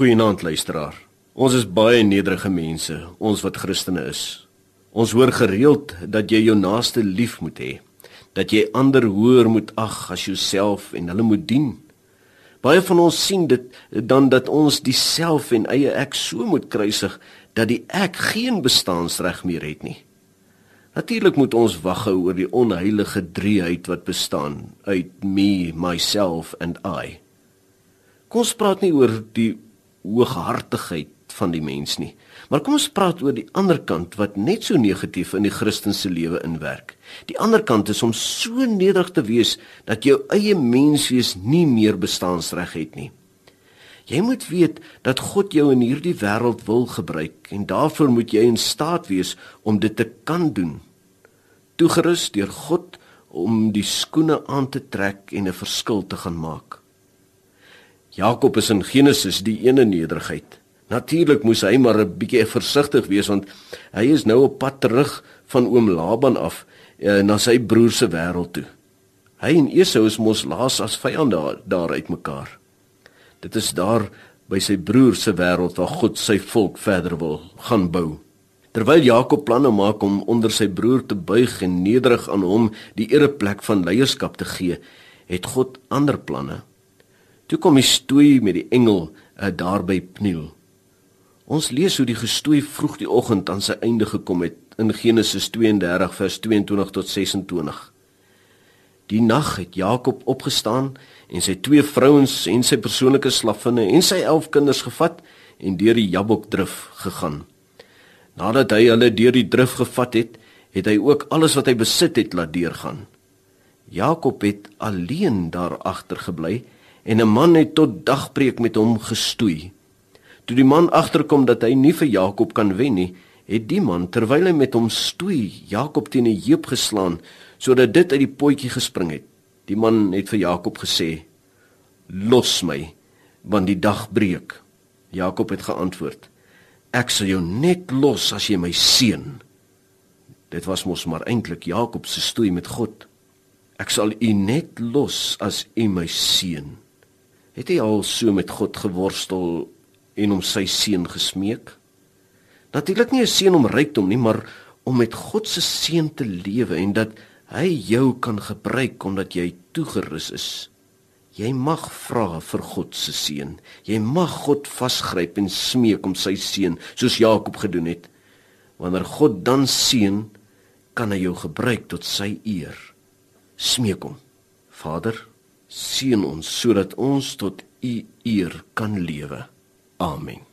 Goeienaand luisteraar. Ons is baie nederige mense, ons wat Christene is. Ons hoor gereeld dat jy jou naaste lief moet hê, dat jy ander hoër moet ag as jouself en hulle moet dien. Baie van ons sien dit dan dat ons diself en eie ek so moet kruisig dat die ek geen bestaansreg meer het nie. Natuurlik moet ons waghou oor die onheilige drieheid wat bestaan uit me, myself and I. Kom ons praat nie oor die hooghartigheid van die mens nie. Maar kom ons praat oor die ander kant wat net so negatief in die Christelike lewe inwerk. Die ander kant is om so nederig te wees dat jou eie menswees nie meer bestaansreg het nie. Jy moet weet dat God jou in hierdie wêreld wil gebruik en daarvoor moet jy in staat wees om dit te kan doen. Toegerus deur God om die skoene aan te trek en 'n verskil te gaan maak. Jakob is in Genesis die ene nederigheid. Natuurlik moes hy maar 'n bietjie versigtig wees want hy is nou op pad terug van oom Laban af eh, na sy broer se wêreld toe. Hy en Esau is mos laas as vyande daar, daar uitmekaar. Dit is daar by sy broer se wêreld waar God sy volk verder wil gaan bou. Terwyl Jakob planne maak om onder sy broer te buig en nederig aan hom die ereplek van leierskap te gee, het God ander planne. Toe kom die stoei met die engel uh, daar by Pniel. Ons lees hoe die gestoei vroeg die oggend aan sy einde gekom het in Genesis 32 vers 22 tot 26. Die nag het Jakob opgestaan en sy twee vrouens en sy persoonlike slaafinne en sy 11 kinders gevat en deur die Jabokdrif gegaan. Nadat hy hulle deur die drif gevat het, het hy ook alles wat hy besit het laat deurgaan. Jakob het alleen daar agter gebly en 'n man het tot dagbreek met hom gestoei. Toe die man agterkom dat hy nie vir Jakob kan wen nie, het die man terwyl hy met hom stoei, Jakob teen 'n heup geslaan sodat dit uit die potjie gespring het. Die man het vir Jakob gesê: "Los my, want die dag breek." Jakob het geantwoord: "Ek sal jou net los as jy my seën." Dit was mos maar eintlik Jakob se stoei met God. Ek sal u net los as u my seën. Het hy al so met God geworstel en om sy seun gesmeek? Natuurlik nie 'n seun om rykdom nie, maar om met God se seun te lewe en dat hy jou kan gebruik omdat jy toegerus is. Jy mag vra vir God se seun. Jy mag God vasgryp en smeek om sy seun soos Jakob gedoen het. Wanneer God dan seën, kan hy jou gebruik tot sy eer. Smeek hom. Vader, seën ons sodat ons tot u eer kan lewe. Amen.